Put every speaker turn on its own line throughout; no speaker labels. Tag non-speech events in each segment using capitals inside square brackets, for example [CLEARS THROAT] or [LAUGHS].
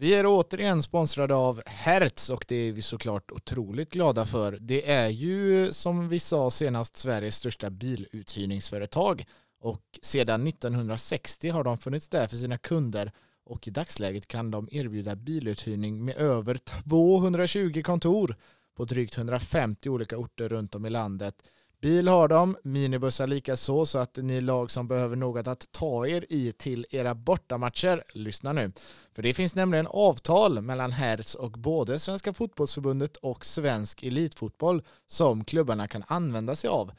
Vi är återigen sponsrade av Hertz och det är vi såklart otroligt glada för. Det är ju som vi sa senast Sveriges största biluthyrningsföretag. Och sedan 1960 har de funnits där för sina kunder. Och i dagsläget kan de erbjuda biluthyrning med över 220 kontor på drygt 150 olika orter runt om i landet. Bil har de, minibussar likaså så att ni lag som behöver något att ta er i till era bortamatcher, lyssna nu. För det finns nämligen avtal mellan Hertz och både Svenska fotbollsförbundet och Svensk Elitfotboll som klubbarna kan använda sig av.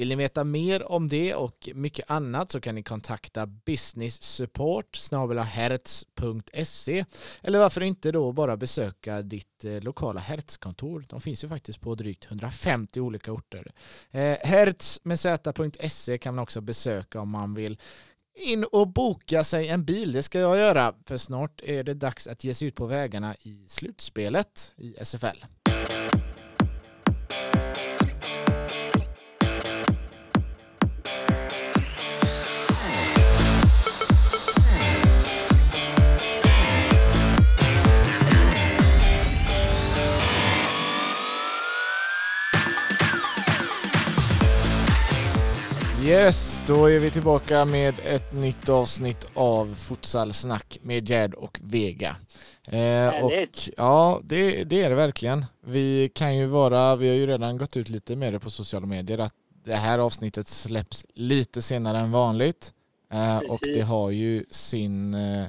Vill ni veta mer om det och mycket annat så kan ni kontakta business support hertz.se eller varför inte då bara besöka ditt eh, lokala Hertz-kontor. De finns ju faktiskt på drygt 150 olika orter. Eh, hertz med z.se kan man också besöka om man vill in och boka sig en bil. Det ska jag göra för snart är det dags att ge sig ut på vägarna i slutspelet i SFL. Yes, då är vi tillbaka med ett nytt avsnitt av Futsalsnack med Gerd och Vega.
Eh, och,
ja, det, det, är det verkligen. Vi kan ju vara, vi har ju redan gått ut lite med det på sociala medier att det här avsnittet släpps lite senare än vanligt. Eh, och det har ju sin eh,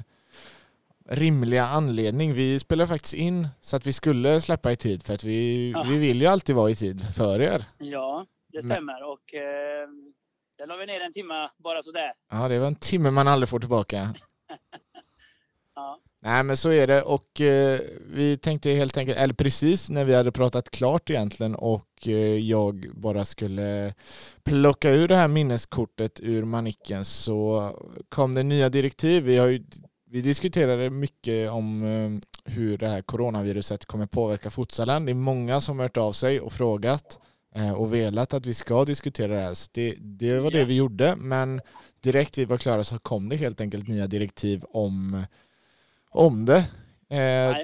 rimliga anledning. Vi spelar faktiskt in så att vi skulle släppa i tid för att vi, ja. vi vill ju alltid vara i tid för er.
Ja, det stämmer. Och eh, där la vi ner en timme bara sådär.
Ja, det var en timme man aldrig får tillbaka. [LAUGHS]
ja.
Nej, men så är det och eh, vi tänkte helt enkelt, eller precis när vi hade pratat klart egentligen och eh, jag bara skulle plocka ur det här minneskortet ur manicken så kom det nya direktiv. Vi, har ju, vi diskuterade mycket om eh, hur det här coronaviruset kommer påverka futsalen. Det är många som har hört av sig och frågat. Eh, och velat att vi ska diskutera det här. Så det, det var det vi gjorde, men direkt vi var klara så kom det helt enkelt nya direktiv om, om det. Eh,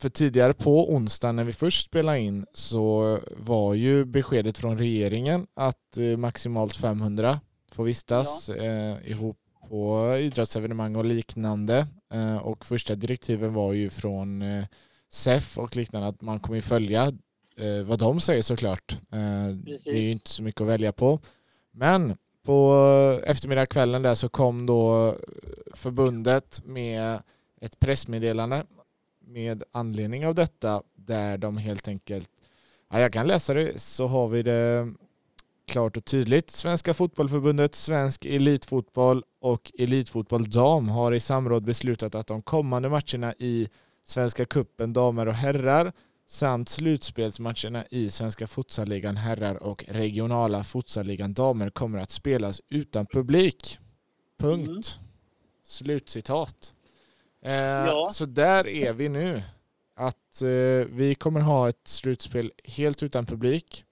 för tidigare på onsdag när vi först spelade in så var ju beskedet från regeringen att eh, maximalt 500 får vistas ja. eh, ihop på idrottsevenemang och liknande. Eh, och första direktiven var ju från eh, SEF och liknande att man kommer följa eh, vad de säger såklart. Eh, det är ju inte så mycket att välja på. Men på eftermiddagskvällen där så kom då förbundet med ett pressmeddelande med anledning av detta där de helt enkelt, ja, jag kan läsa det så har vi det klart och tydligt. Svenska fotbollförbundet, Svensk Elitfotboll och Elitfotboll Dam har i samråd beslutat att de kommande matcherna i Svenska kuppen damer och herrar samt slutspelsmatcherna i Svenska futsalligan herrar och regionala futsalligan damer kommer att spelas utan publik. Punkt. Mm. Slutcitat. Eh, ja. Så där är vi nu. Att eh, vi kommer ha ett slutspel helt utan publik.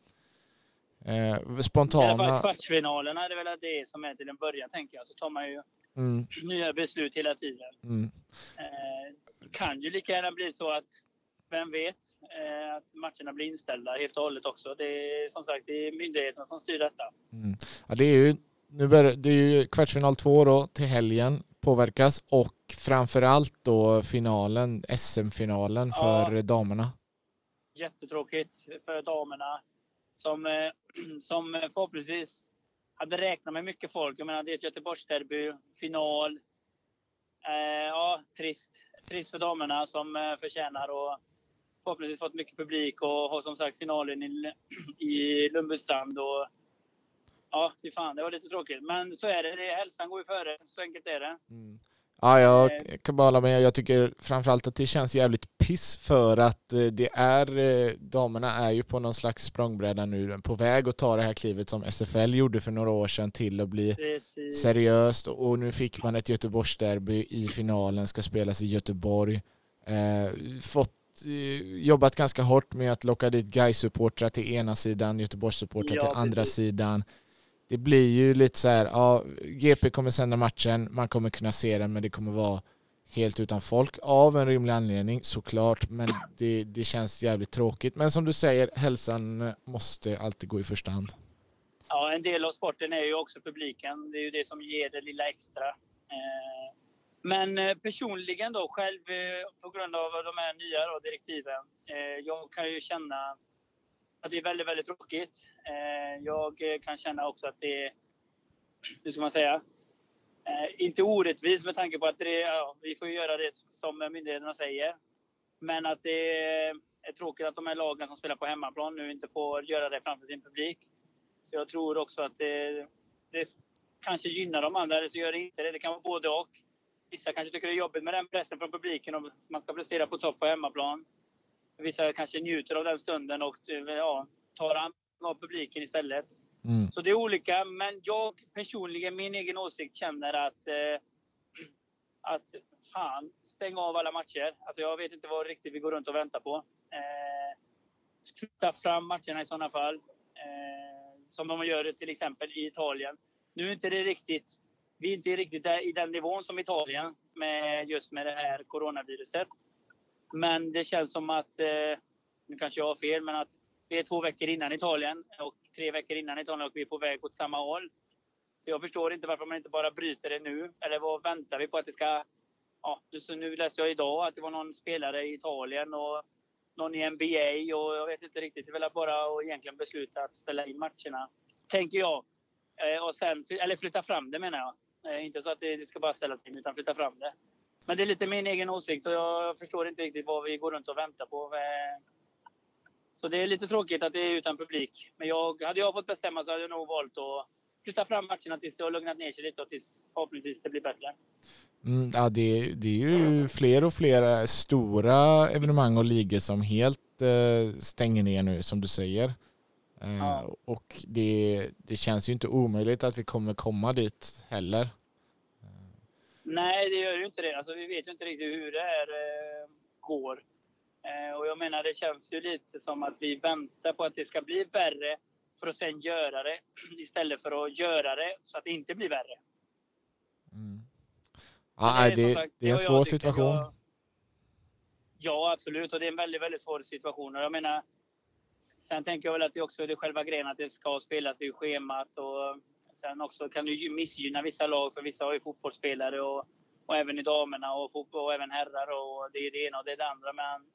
Eh, spontana... I alla
fall kvartsfinalerna är det väl det som är till en början tänker jag. Så tar man ju mm. nya beslut hela tiden. Mm. Eh, kan ju lika gärna bli så att vem vet eh, att matcherna blir inställda helt och hållet också. Det är som sagt det är myndigheterna som styr detta.
Mm. Ja, det är ju nu börjar, det är ju kvartsfinal två då till helgen påverkas och framförallt då finalen, SM-finalen för ja. damerna.
Jättetråkigt för damerna som, eh, [CLEARS THROAT] som förhoppningsvis hade räknat med mycket folk. Jag menar det är ett Göteborgsderby, final. Eh, ja, trist. Trist för damerna som eh, förtjänar att förhoppningsvis fått mycket publik och har som sagt finalen i, [CLEARS THROAT] i Lundbystrand. Och, ja, fy fan, det var lite tråkigt. Men så är det. det hälsan går ju före. Så enkelt är det. Mm.
Ja, jag eh. kan bara hålla med. Jag tycker framförallt att det känns jävligt piss för att eh, det är, eh, damerna är ju på någon slags språngbräda nu, på väg att ta det här klivet som SFL gjorde för några år sedan till att bli Precis. seriöst och nu fick man ett Göteborgsderby i finalen, ska spelas i Göteborg. Eh, fått jobbat ganska hårt med att locka dit Gais-supportrar till ena sidan, Göteborgs-supportrar ja, till andra precis. sidan. Det blir ju lite så här, ja, GP kommer sända matchen, man kommer kunna se den, men det kommer vara helt utan folk av en rimlig anledning såklart. Men det, det känns jävligt tråkigt. Men som du säger, hälsan måste alltid gå i första hand.
Ja, en del av sporten är ju också publiken. Det är ju det som ger det lilla extra. Eh, men eh, personligen då själv eh, på grund av de här nya då, direktiven. Eh, jag kan ju känna att det är väldigt, väldigt tråkigt. Jag kan känna också att det är, hur ska man säga, Eh, inte orättvist med tanke på att det, ja, vi får göra det som myndigheterna säger. Men att det är tråkigt att de här lagen som spelar på hemmaplan nu inte får göra det framför sin publik. Så jag tror också att det, det kanske gynnar de andra, eller så gör det inte det. Det kan vara både och. Vissa kanske tycker det är jobbigt med den pressen från publiken och man ska prestera på topp på hemmaplan. Vissa kanske njuter av den stunden och ja, tar an av publiken istället. Mm. Så det är olika, men jag personligen, min egen åsikt, känner att eh, att fan, stäng av alla matcher. Alltså jag vet inte vad riktigt vi går runt och väntar på. Eh, flytta fram matcherna i sådana fall. Eh, som de gör till exempel i Italien. Nu är inte det riktigt, vi är inte riktigt där, i den nivån som Italien med just med det här coronaviruset. Men det känns som att, eh, nu kanske jag har fel, men att vi är två veckor innan Italien och tre veckor innan Italien och vi är på väg åt samma håll. Så jag förstår inte varför man inte bara bryter det nu. Eller vad väntar vi på att det ska... Ja, så nu läste jag idag att det var någon spelare i Italien och någon i NBA och jag vet inte riktigt. Det är väl bara att egentligen besluta att ställa in matcherna. Tänker jag. Eh, och sen, eller flytta fram det menar jag. Eh, inte så att det ska bara ställas in utan flytta fram det. Men det är lite min egen åsikt och jag förstår inte riktigt vad vi går runt och väntar på. Eh, så det är lite tråkigt att det är utan publik. Men jag, hade jag fått bestämma så hade jag nog valt att flytta fram matcherna tills det har lugnat ner sig lite och tills förhoppningsvis det blir bättre.
Mm, ja, det, det är ju fler och fler eh, stora evenemang och ligor som helt eh, stänger ner nu som du säger. Eh, ja. Och det, det känns ju inte omöjligt att vi kommer komma dit heller.
Nej, det gör ju inte det. Alltså, vi vet ju inte riktigt hur det här eh, går. Eh, och jag menar, det känns ju lite som att vi väntar på att det ska bli värre för att sen göra det [CLEARS THROAT] istället för att göra det så att det inte blir värre.
Mm. Ja, det, är, det, sagt, det är en svår situation. Jag,
ja, absolut. Och det är en väldigt, väldigt svår situation. Och jag menar, sen tänker jag väl att det också är själva grejen att det ska spelas i schemat. Och sen också kan det missgynna vissa lag, för vissa har ju fotbollsspelare och, och även i damerna och, fotboll, och även herrar. Och det är det ena och det är det andra. Men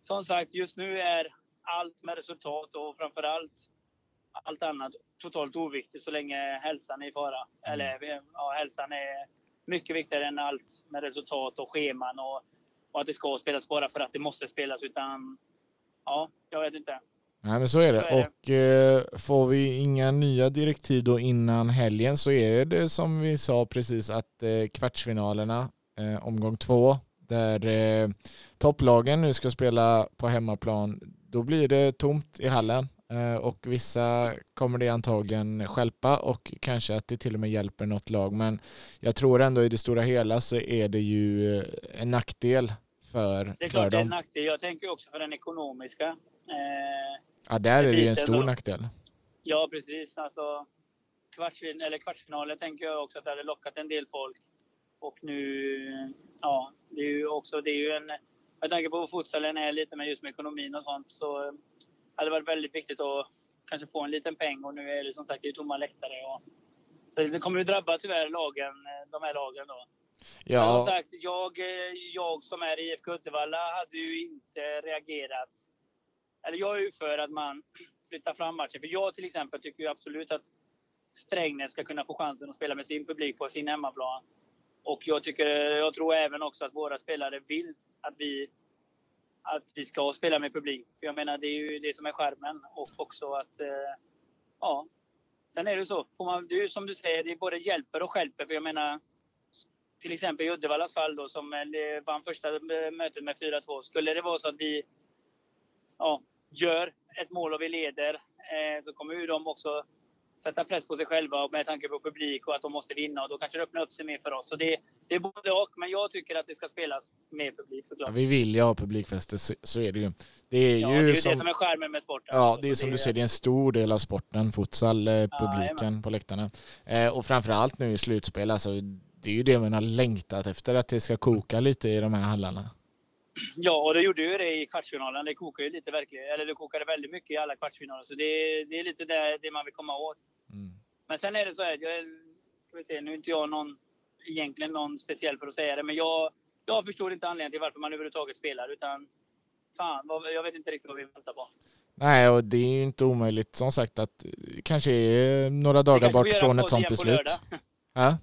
som sagt, just nu är allt med resultat och framförallt allt annat totalt oviktigt så länge hälsan är i fara. Mm. Eller ja, hälsan är mycket viktigare än allt med resultat och scheman och, och att det ska spelas bara för att det måste spelas. Utan ja, jag vet inte.
Nej men så är det. Och eh, får vi inga nya direktiv då innan helgen så är det som vi sa precis att eh, kvartsfinalerna, eh, omgång två, där eh, topplagen nu ska spela på hemmaplan, då blir det tomt i hallen eh, och vissa kommer det antagligen skälpa och kanske att det till och med hjälper något lag. Men jag tror ändå i det stora hela så är det ju eh, en nackdel för,
det är klart. Det är en nackdel. Jag tänker också för den ekonomiska. Eh,
ja, där är det ju en stor då. nackdel.
Ja, precis. Alltså, kvartsfin eller kvartsfinaler tänker jag också att det hade lockat en del folk. Och nu, ja, det är ju också, det är ju en, med tanke på vad futsalen är lite med just med ekonomin och sånt så hade det varit väldigt viktigt att kanske få en liten peng och nu är det som sagt det tomma läktare. Och, så det kommer ju drabba tyvärr lagen, de här lagen då. Ja. Som sagt, jag, jag som är i IFK Uddevalla hade ju inte reagerat. Eller jag är ju för att man [CLEARS THROAT] flyttar fram matchen. För jag till exempel tycker ju absolut att Strängnäs ska kunna få chansen att spela med sin publik på sin hemmaplan. Och jag, tycker, jag tror även också att våra spelare vill att vi, att vi ska spela med publik. För jag menar, det är ju det som är skärmen och också att, eh, ja. Sen är det så, får man, det är som du säger, det både hjälper och skälper. För jag menar, till exempel i Uddevallas fall då som eh, vann första eh, mötet med 4-2. Skulle det vara så att vi ja, gör ett mål och vi leder eh, så kommer ju de också sätta press på sig själva med tanke på publik och att de måste vinna och då kanske det öppnar upp sig mer för oss. Så det, det är både och, men jag tycker att det ska spelas med publik såklart.
Ja, vi vill ju ha publikfester, så, så, är det ju. Det är
ja,
ju
det är
som,
det som är skärmen med sporten.
Ja, det är som det du säger, det är en stor del av sporten, futsal, eh, publiken ja, på läktarna. Eh, och framförallt nu i slutspel, alltså det är ju det man har längtat efter, att det ska koka lite i de här hallarna.
Ja, och det gjorde ju det i kvartsfinalen. Det kokade lite verkligen, eller det kokade väldigt mycket i alla kvartsfinaler. Så det, det är lite det, det man vill komma åt. Mm. Men sen är det så här, jag, ska vi se, nu är inte jag någon, egentligen någon speciell för att säga det, men jag, jag förstår inte anledningen till varför man överhuvudtaget spelar. Utan fan, jag vet inte riktigt vad vi väntar på.
Nej, och det är ju inte omöjligt som sagt att kanske är några dagar bort från ett sånt beslut. Ja?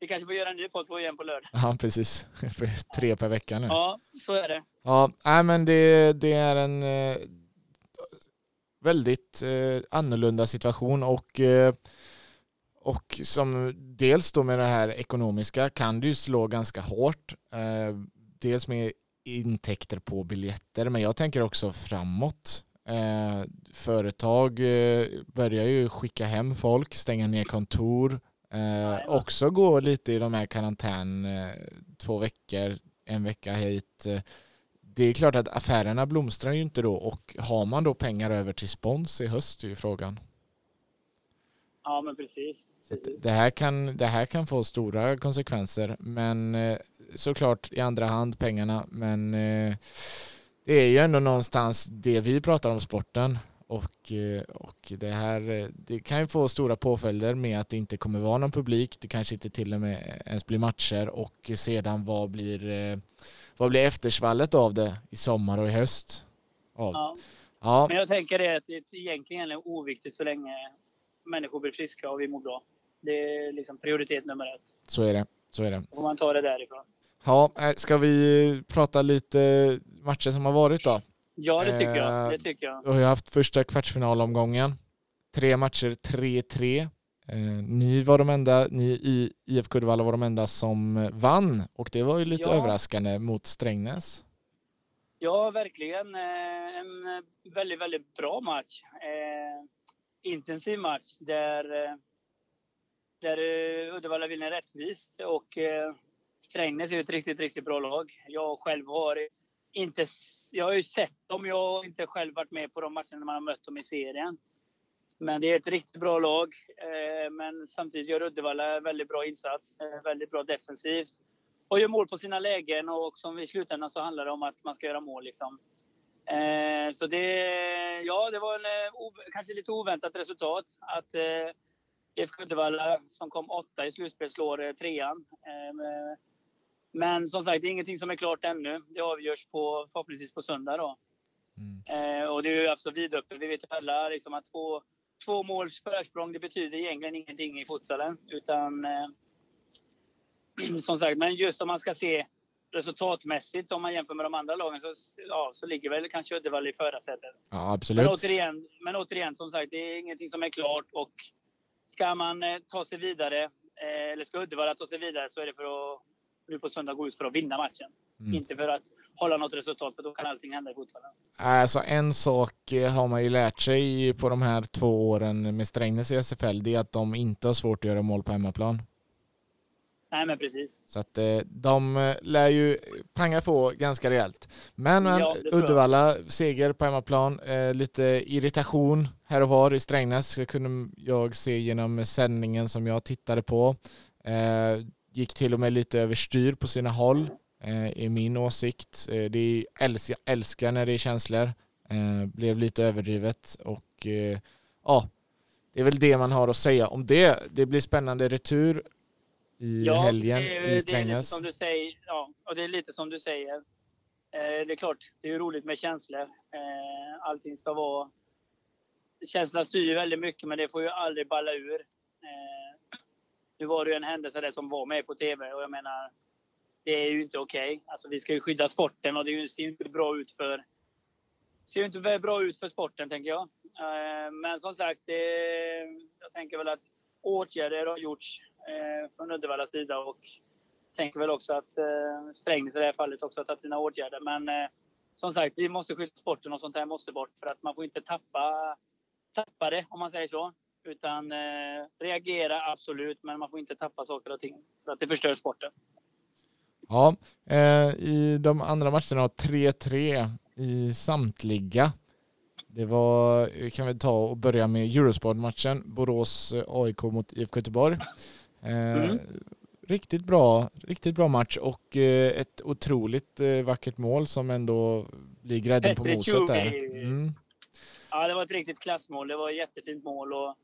Vi kanske får göra en ny podd på igen på lördag.
Ja, precis. [LAUGHS] Tre per vecka nu.
Ja, så är det.
Ja, nej, men det, det är en eh, väldigt eh, annorlunda situation och eh, och som dels då med det här ekonomiska kan ju slå ganska hårt. Eh, dels med intäkter på biljetter, men jag tänker också framåt. Eh, företag eh, börjar ju skicka hem folk, stänga ner kontor, Eh, också gå lite i de här karantän, eh, två veckor, en vecka hit. Eh, det är klart att affärerna blomstrar ju inte då och har man då pengar över till spons i höst är ju frågan.
Ja men precis. precis.
Det, här kan, det här kan få stora konsekvenser men eh, såklart i andra hand pengarna men eh, det är ju ändå någonstans det vi pratar om sporten och, eh, och det här eh, det kan ju få stora påföljder med att det inte kommer vara någon publik. Det kanske inte till och med ens blir matcher och sedan vad blir, eh, vad blir eftersvallet av det i sommar och i höst?
Ja. ja. Men jag tänker det att det egentligen är oviktigt så länge människor blir friska och vi mår bra. Det är liksom prioritet nummer ett.
Så är det. Så är det.
Då får man ta det därifrån.
Ja, ska vi prata lite matcher som har varit då?
Ja, det tycker jag. Eh, det tycker jag. Vi
har haft första kvartsfinalomgången. Tre matcher, 3-3. Eh, ni var de enda, ni i IFK Uddevalla var de enda som vann och det var ju lite ja. överraskande mot Strängnäs.
Ja, verkligen. Eh, en väldigt, väldigt bra match. Intensiv match där, där Uddevalla vinner rättvist och Strängnäs är ett riktigt, riktigt bra lag. Jag själv har inte, jag har ju sett dem, jag har inte själv varit med på de matcherna man har mött dem i serien. Men det är ett riktigt bra lag. Eh, men samtidigt gör Uddevalla väldigt bra insats, eh, väldigt bra defensivt. Och gör mål på sina lägen och som i slutändan så handlar det om att man ska göra mål liksom. Eh, så det, ja, det var en, kanske lite oväntat resultat att IFK Uddevalla som kom åtta i slutspel slår trean. Men som sagt, det är ingenting som är klart ännu. Det avgörs på, förhoppningsvis på söndag. Då. Mm. Eh, och det är ju alltså vidöppet. Vi vet ju alla liksom att två, två måls försprång, det betyder egentligen ingenting i futsalen. Utan eh, [CLEARS THROAT] som sagt, men just om man ska se resultatmässigt, om man jämför med de andra lagen, så, ja, så ligger väl kanske Uddevalla i förarsätet.
Ja, absolut.
Men återigen, men återigen, som sagt, det är ingenting som är klart. Och ska man eh, ta sig vidare, eh, eller ska Uddevalla ta sig vidare, så är det för att nu på söndag gå ut för att vinna matchen. Mm. Inte för att hålla något resultat, för då kan allting hända i fotbollen.
Alltså en sak eh, har man ju lärt sig på de här två åren med Strängnäs i SFL, det är att de inte har svårt att göra mål på hemmaplan.
Nej men precis.
Så att eh, de eh, lär ju panga på ganska rejält. Men, ja, Uddevalla, seger på hemmaplan, lite irritation här och var i Strängnäs det kunde jag se genom sändningen som jag tittade på gick till och med lite överstyr på sina håll, eh, i min åsikt. Eh, det är, älskar, älskar när det är känslor. Eh, blev lite överdrivet och ja, det är väl det man har att säga om det. Det blir spännande retur i ja, helgen det, i Strängnäs.
Som du säger, ja, och det är lite som du säger. Det är klart, det är roligt med känslor. Eh, allting ska vara... Känslorna styr väldigt mycket, men det får ju aldrig balla ur. Nu var det ju en händelse där som var med på TV och jag menar, det är ju inte okej. Okay. Alltså vi ska ju skydda sporten och det ser ju inte bra ut för ser ju inte bra ut för sporten, tänker jag. Eh, men som sagt, det, jag tänker väl att åtgärder har gjorts eh, från Uddevallas sida och tänker väl också att eh, Strängnäs i det här fallet också har tagit sina åtgärder. Men som sagt, vi måste skydda sporten och sånt här måste bort för att man får inte tappa, tappa det, om man säger så. Utan eh, reagera absolut, men man får inte tappa saker och ting för att det förstör sporten.
Ja, eh, i de andra matcherna 3-3 i samtliga. Det var, kan vi ta och börja med Eurosport-matchen, Borås eh, AIK mot IFK Göteborg. Eh, mm. riktigt bra, riktigt bra match och eh, ett otroligt eh, vackert mål som ändå blir grädden på moset där. Mm.
Ja, det var ett riktigt klassmål. Det var ett jättefint mål och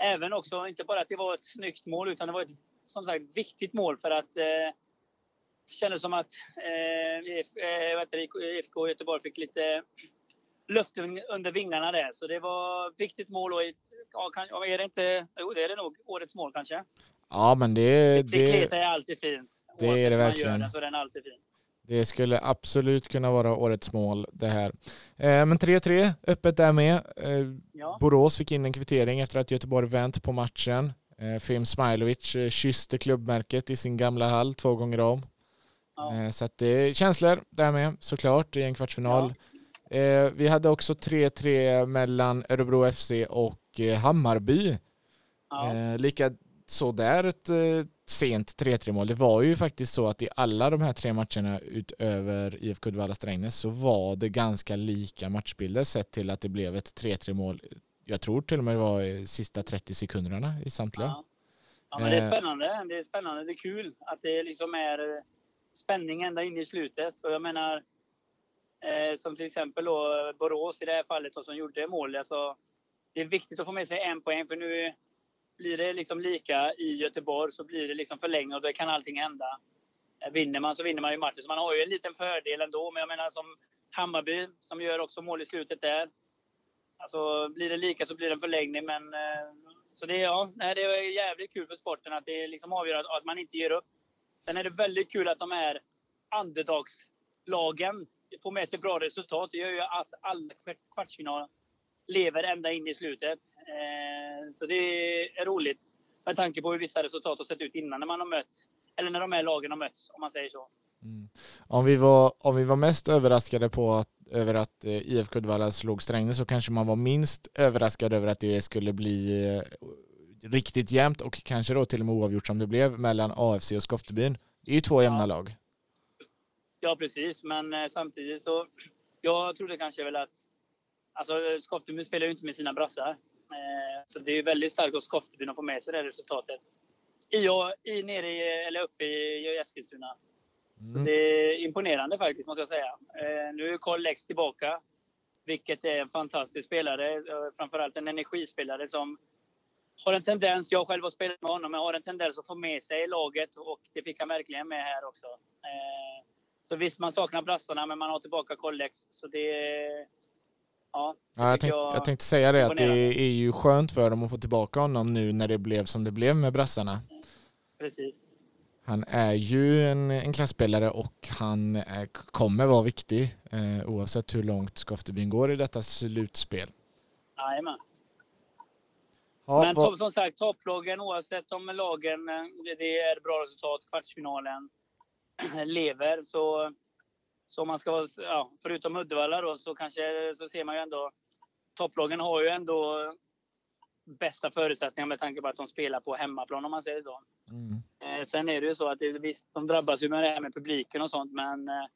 även också, inte bara att det var ett snyggt mål, utan det var ett som sagt viktigt mål för att eh, kändes som att eh, IFK eh, Göteborg fick lite luft under vingarna där. Så det var viktigt mål och ja, kan, är det inte, jo det är det nog, årets mål kanske.
Ja men det...
Det, är alltid fint.
Det är det verkligen.
Den, så är den alltid fin.
Det skulle absolut kunna vara årets mål det här. Eh, men 3-3 öppet där med. Eh, ja. Borås fick in en kvittering efter att Göteborg vänt på matchen. Eh, Fim Smailovic kysste klubbmärket i sin gamla hall två gånger om. Ja. Så att det är känslor där med såklart i en kvartsfinal. Ja. Vi hade också 3-3 mellan Örebro FC och Hammarby. Ja. Lika så där ett sent 3-3 mål. Det var ju faktiskt så att i alla de här tre matcherna utöver IFK Uddevalla Strängnäs så var det ganska lika matchbilder sett till att det blev ett 3-3 mål. Jag tror till och med det var sista 30 sekunderna i samtliga. Ja.
ja men det är spännande. Det är spännande. Det är kul att det liksom är spänning ända in i slutet. Och jag menar, eh, som till exempel då Borås i det här fallet då, som gjorde mål. Alltså, det är viktigt att få med sig en poäng för nu blir det liksom lika i Göteborg så blir det liksom förlängning och då kan allting hända. Eh, vinner man så vinner man ju matchen. Så man har ju en liten fördel ändå. Men jag menar som Hammarby som gör också mål i slutet där. Alltså blir det lika så blir det en förlängning. Men, eh, så det, ja, det är jävligt kul för sporten att det liksom avgör att man inte ger upp. Sen är det väldigt kul att de här andetagslagen får med sig bra resultat. Det gör ju att alla kvartsfinaler lever ända in i slutet. Eh, så det är roligt med tanke på hur vissa resultat har sett ut innan när man har mött, eller när de här lagen har mötts, om man säger så.
Mm. Om, vi var, om vi var mest överraskade på att, över att eh, IFK Uddevalla slog Strängnäs så kanske man var minst överraskad över att det skulle bli eh, riktigt jämnt och kanske då till och med oavgjort som det blev mellan AFC och Skoftebyn. Det är ju två jämna ja. lag.
Ja, precis. Men samtidigt så... [CLEARS THROAT] Jag trodde kanske väl att Alltså Skoftebyn spelar ju inte med sina brassar. Eh, så det är väldigt starkt av Skoftebyn att få med sig det resultatet. I, i, nere i, eller uppe i Eskilstuna. Mm. Så det är imponerande faktiskt, måste jag säga. Eh, nu är Karl Lex tillbaka, vilket är en fantastisk spelare. Eh, framförallt en energispelare som har en tendens, jag själv har spelat med honom, men har en tendens att få med sig laget och det fick han verkligen med här också. Så visst, man saknar brassarna, men man har tillbaka Collex. Så det,
Ja, ja jag, tänk, jag, jag, tänkte säga det, att det är ju skönt för dem att få tillbaka honom nu när det blev som det blev med brassarna.
Precis.
Han är ju en, en klasspelare och han är, kommer vara viktig eh, oavsett hur långt Skoftebyn går i detta slutspel.
Jajamän. Ja, Men vad... som sagt, topplagen oavsett om lagen, eh, det är bra resultat, kvartsfinalen [CLEARS THROAT] lever så så man ska vara, ja, förutom Uddevalla då, så kanske så ser man ju ändå topplagen har ju ändå bästa förutsättningar med tanke på att de spelar på hemmaplan om man säger så. Mm. Eh, sen är det ju så att det, visst, de drabbas ju med det här med publiken och sånt, men eh,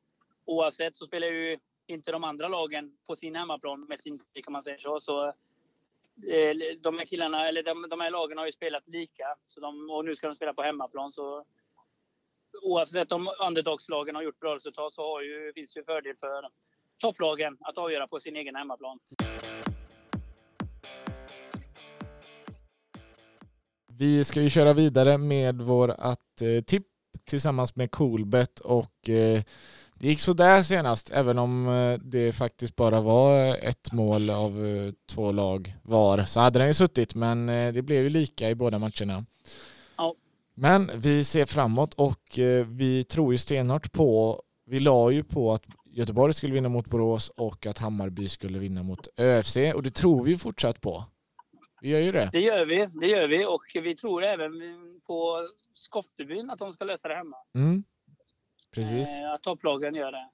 oavsett så spelar ju inte de andra lagen på sin hemmaplan med sin publik om man säger så. så eh, de här killarna, eller de, de här lagen har ju spelat lika så de, och nu ska de spela på hemmaplan så oavsett om underdogslagen har gjort bra resultat så har ju, finns det ju fördel för topplagen att avgöra på sin egen hemmaplan.
Vi ska ju köra vidare med vårt eh, tipp tillsammans med Coolbet och eh, det gick sådär senast även om eh, det faktiskt bara var ett mål av eh, två lag var så hade den ju suttit men eh, det blev ju lika i båda matcherna. Men vi ser framåt och eh, vi tror ju stenhårt på, vi la ju på att Göteborg skulle vinna mot Borås och att Hammarby skulle vinna mot ÖFC och det tror vi fortsatt på. Vi gör ju det.
Det gör vi, det gör vi och vi tror även på Skoftebyn att de ska lösa det hemma.
Mm. Precis.
Eh, att topplagen gör det.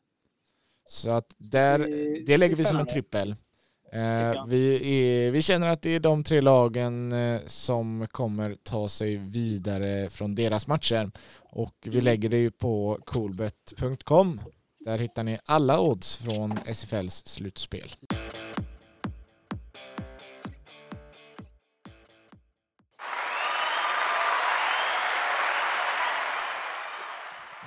Så att där, det lägger vi som en trippel. Eh, vi, är, vi känner att det är de tre lagen eh, som kommer ta sig vidare från deras matcher och vi mm. lägger det ju på coolbet.com. Där hittar ni alla odds från SFLs slutspel.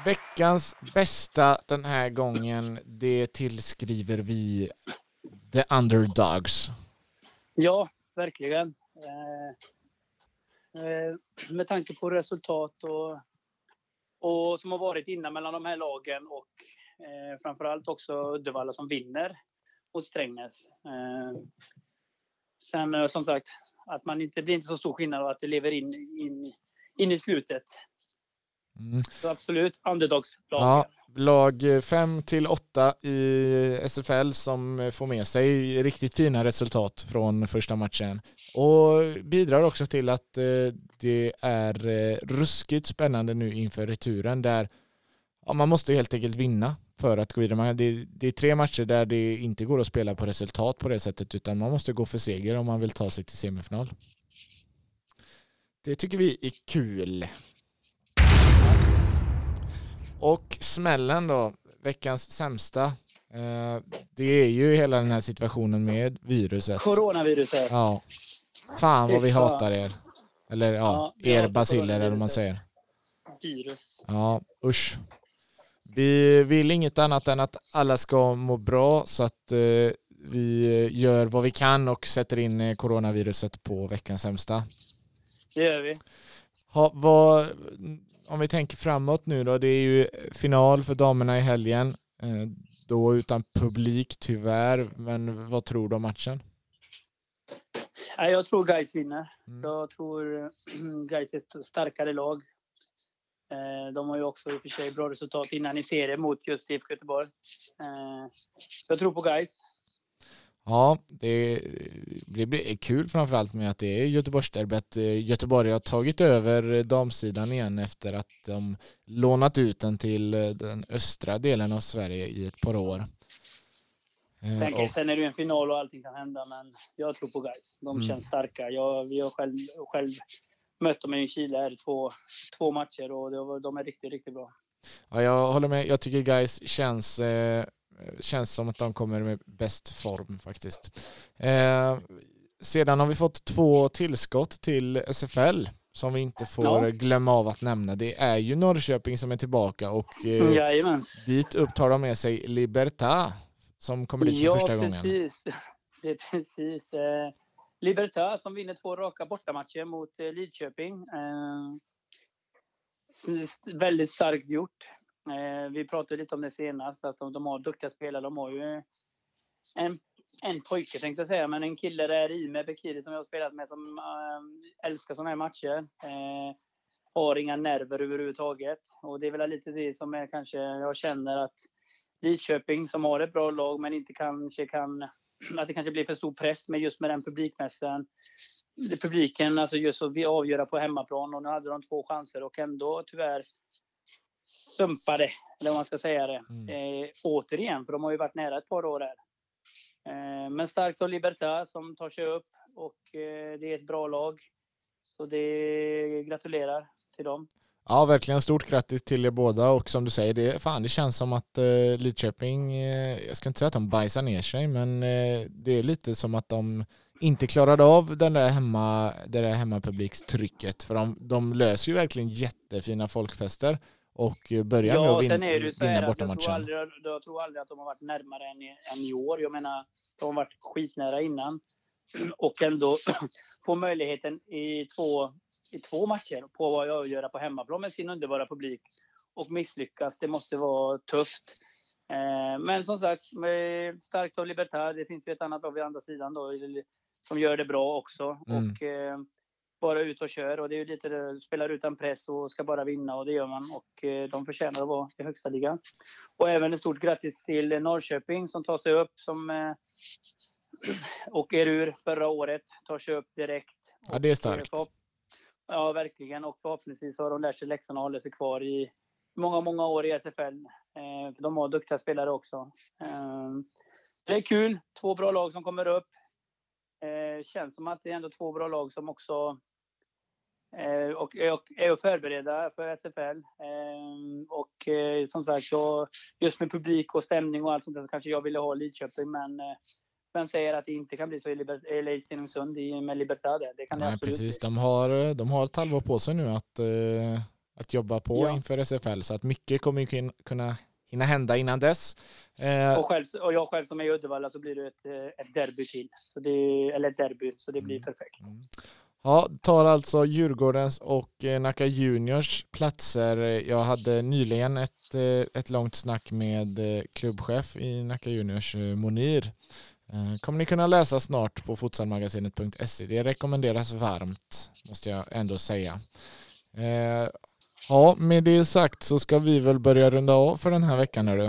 Veckans bästa den här gången, det tillskriver vi the underdogs.
Ja, verkligen. Eh, eh, med tanke på resultat och, och som har varit innan mellan de här lagen och eh, framförallt också Uddevalla som vinner mot Strängnäs. Eh, sen eh, som sagt, att man inte, det blir inte så stor skillnad och att det lever in, in, in i slutet. Mm. Så absolut, underdogslag. Ja,
lag 5 till 8 i SFL som får med sig riktigt fina resultat från första matchen. Och bidrar också till att eh, det är eh, ruskigt spännande nu inför returen där ja, man måste helt enkelt vinna för att gå vidare. Det, det är tre matcher där det inte går att spela på resultat på det sättet utan man måste gå för seger om man vill ta sig till semifinal. Det tycker vi är kul. Och smällen då, veckans sämsta. Eh, det är ju hela den här situationen med viruset.
Coronaviruset.
Ja. Fan vad vi hatar er. Eller ja, ja er basiller eller vad man säger.
Virus.
Ja, usch. Vi vill inget annat än att alla ska må bra så att eh, vi gör vad vi kan och sätter in eh, coronaviruset på veckans sämsta.
Det gör vi.
Ha, vad, om vi tänker framåt nu då, det är ju final för damerna i helgen. Eh, då utan publik tyvärr, men vad tror du om matchen?
Jag tror Gais vinner. Mm. Jag tror [CLEARS THROAT] Gais är ett starkare lag. Eh, de har ju också i och för sig bra resultat innan i serien mot just IFK Göteborg. Eh, jag tror på Gais.
Ja, det blir kul framförallt med att det är Göteborgsderbyt. Göteborg har tagit över damsidan igen efter att de lånat ut den till den östra delen av Sverige i ett par år.
Sen, och, sen är det ju en final och allting kan hända, men jag tror på guys. De mm. känns starka. Jag, vi har själv, själv mött dem i Chile här två, två matcher och de är riktigt, riktigt bra.
Ja, jag håller med. Jag tycker guys känns eh, känns som att de kommer med bäst form faktiskt. Eh, sedan har vi fått två tillskott till SFL som vi inte får ja. glömma av att nämna. Det är ju Norrköping som är tillbaka och eh, dit upp tar de med sig Libertad som kommer dit för ja, första
precis. gången. [LAUGHS] Det är precis. Eh, Libertad som vinner två raka bortamatcher mot eh, Lidköping. Eh, väldigt starkt gjort. Eh, vi pratade lite om det senast, att de, de har duktiga spelare. De har ju en, en pojke tänkte jag säga, men en kille där i med Bekiri som jag har spelat med som äh, älskar såna här matcher. Äh, har inga nerver överhuvudtaget. Och det är väl lite det som är kanske, jag känner att Lidköping som har ett bra lag men inte kanske kan, [CLEARS THROAT] att det kanske blir för stor press med just med den publikmässan. Publiken, alltså just att avgöra på hemmaplan och nu hade de två chanser och ändå tyvärr sumpade, eller vad man ska säga det, mm. eh, återigen, för de har ju varit nära ett par år här. Eh, men starkt av Libertad som tar sig upp och eh, det är ett bra lag. Så det gratulerar till dem.
Ja, verkligen stort grattis till er båda och som du säger, det, fan, det känns som att eh, Lidköping, eh, jag ska inte säga att de bajsar ner sig, men eh, det är lite som att de inte klarade av den där hemma, det där hemmapublikstrycket, för de, de löser ju verkligen jättefina folkfester och börjar ja, med att vin, vinna bortamatchen.
Jag tror, aldrig, jag tror aldrig att de har varit närmare än i, än i år. Jag menar, de har varit skitnära innan [CLEARS THROAT] och ändå [CLEARS THROAT] få möjligheten i två, i två matcher på att avgöra på hemmaplan med sin underbara publik och misslyckas. Det måste vara tufft. Eh, men som sagt, starkt av Libertad. Det finns ju ett annat lag vid andra sidan då, som gör det bra också. Mm. Och, eh, bara ut och kör och det är lite det, spelar utan press och ska bara vinna och det gör man och eh, de förtjänar att vara i högsta ligan. Och även ett stort grattis till Norrköping som tar sig upp som eh, [CLEARS THROAT] åker ur förra året, tar sig upp direkt.
Ja, det är starkt.
Ja, verkligen. Och förhoppningsvis har de lärt sig läxan och håller sig kvar i många, många år i SFL. Eh, de har duktiga spelare också. Eh, det är kul. Två bra lag som kommer upp. Eh, känns som att det är ändå två bra lag som också Eh, och, och är att förbereda för SFL. Eh, och eh, som sagt, så just med publik och stämning och allt sånt där så kanske jag ville ha Lidköping, men vem säger att det inte kan bli så i, Liber i Stenungsund med Libertad? Det kan Nej, det absolut
precis. De har, de har ett halvår på sig nu att att jobba på
Ja.
inför SFL så att mycket kommer ju kun- kunna hinna hända innan dess. Eh,
Och, själv, och jag själv som är i Uddevalla så blir det ett, eh, ett derby till. Så det, eller ett derby, så det blir
Mm.
perfekt.
Mm. Ja, tar alltså Djurgårdens och eh, Nacka Juniors platser. Jag hade nyligen ett, eh, ett långt snack med eh, klubbchef i Nacka Juniors, Monir. Kommer ni kunna läsa snart på futsalmagasinet.se. Det rekommenderas varmt, måste jag ändå säga. Ja, med det sagt så ska vi väl börja runda av för den här veckan. Hörru.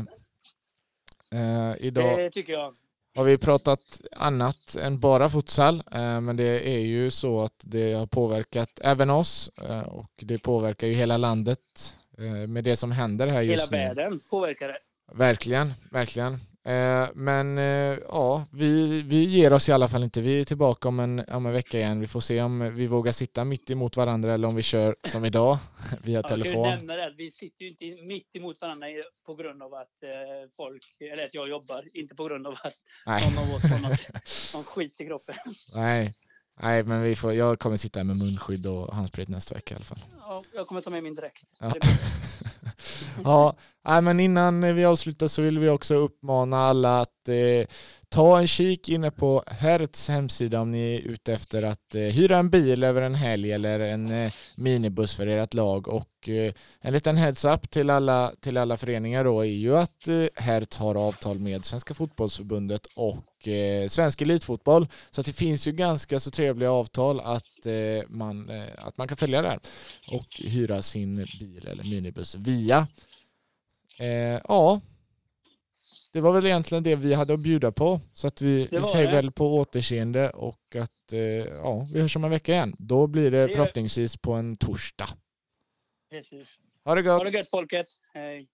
Eh, idag
Det tycker jag
har vi pratat annat än bara futsal, eh, men det är ju så att det har påverkat även oss eh, och det påverkar ju hela landet eh, med det som händer här
Hela
just nu.
världen påverkar det.
Verkligen, verkligen. Eh, Men eh, ja, vi, vi ger oss i alla fall inte. Vi är tillbaka om en, om en vecka igen. Vi får se om vi vågar sitta mitt emot varandra eller om vi kör som idag [LAUGHS] via
Ja, jag
telefon.
nämna det att vi sitter ju inte mitt emot varandra på grund av att eh, folk, eller att jag jobbar, inte på grund av att
Nej.
någon av oss har något, [LAUGHS] någon skit i kroppen.
Nej. Nej, men vi får, jag kommer sitta här med munskydd och handsprit nästa vecka i alla fall.
Ja, jag kommer ta med min dräkt.
Ja. [LAUGHS] Ja, nej, men innan vi avslutar så vill vi också uppmana alla att eh, ta en kik inne på Hertz hemsida om ni är ute efter att eh, hyra en bil över en helg eller en eh, minibuss för ert lag. Och eh, en liten heads-up till alla, till alla föreningar då är ju att eh, Hertz har avtal med Svenska fotbollsförbundet och eh, Svensk Elitfotboll. Så det finns ju ganska så trevliga avtal att, eh, man, eh, att man kan följa där och hyra sin bil eller minibuss via. Ja, det var väl egentligen det vi hade att bjuda på. Så att vi, vi säger
det.
väl på återseende och att ja, vi hörs om en vecka igen. Då blir det förhoppningsvis på en torsdag.
Precis.
Ha det gott!
Ha det gött folket. Hej.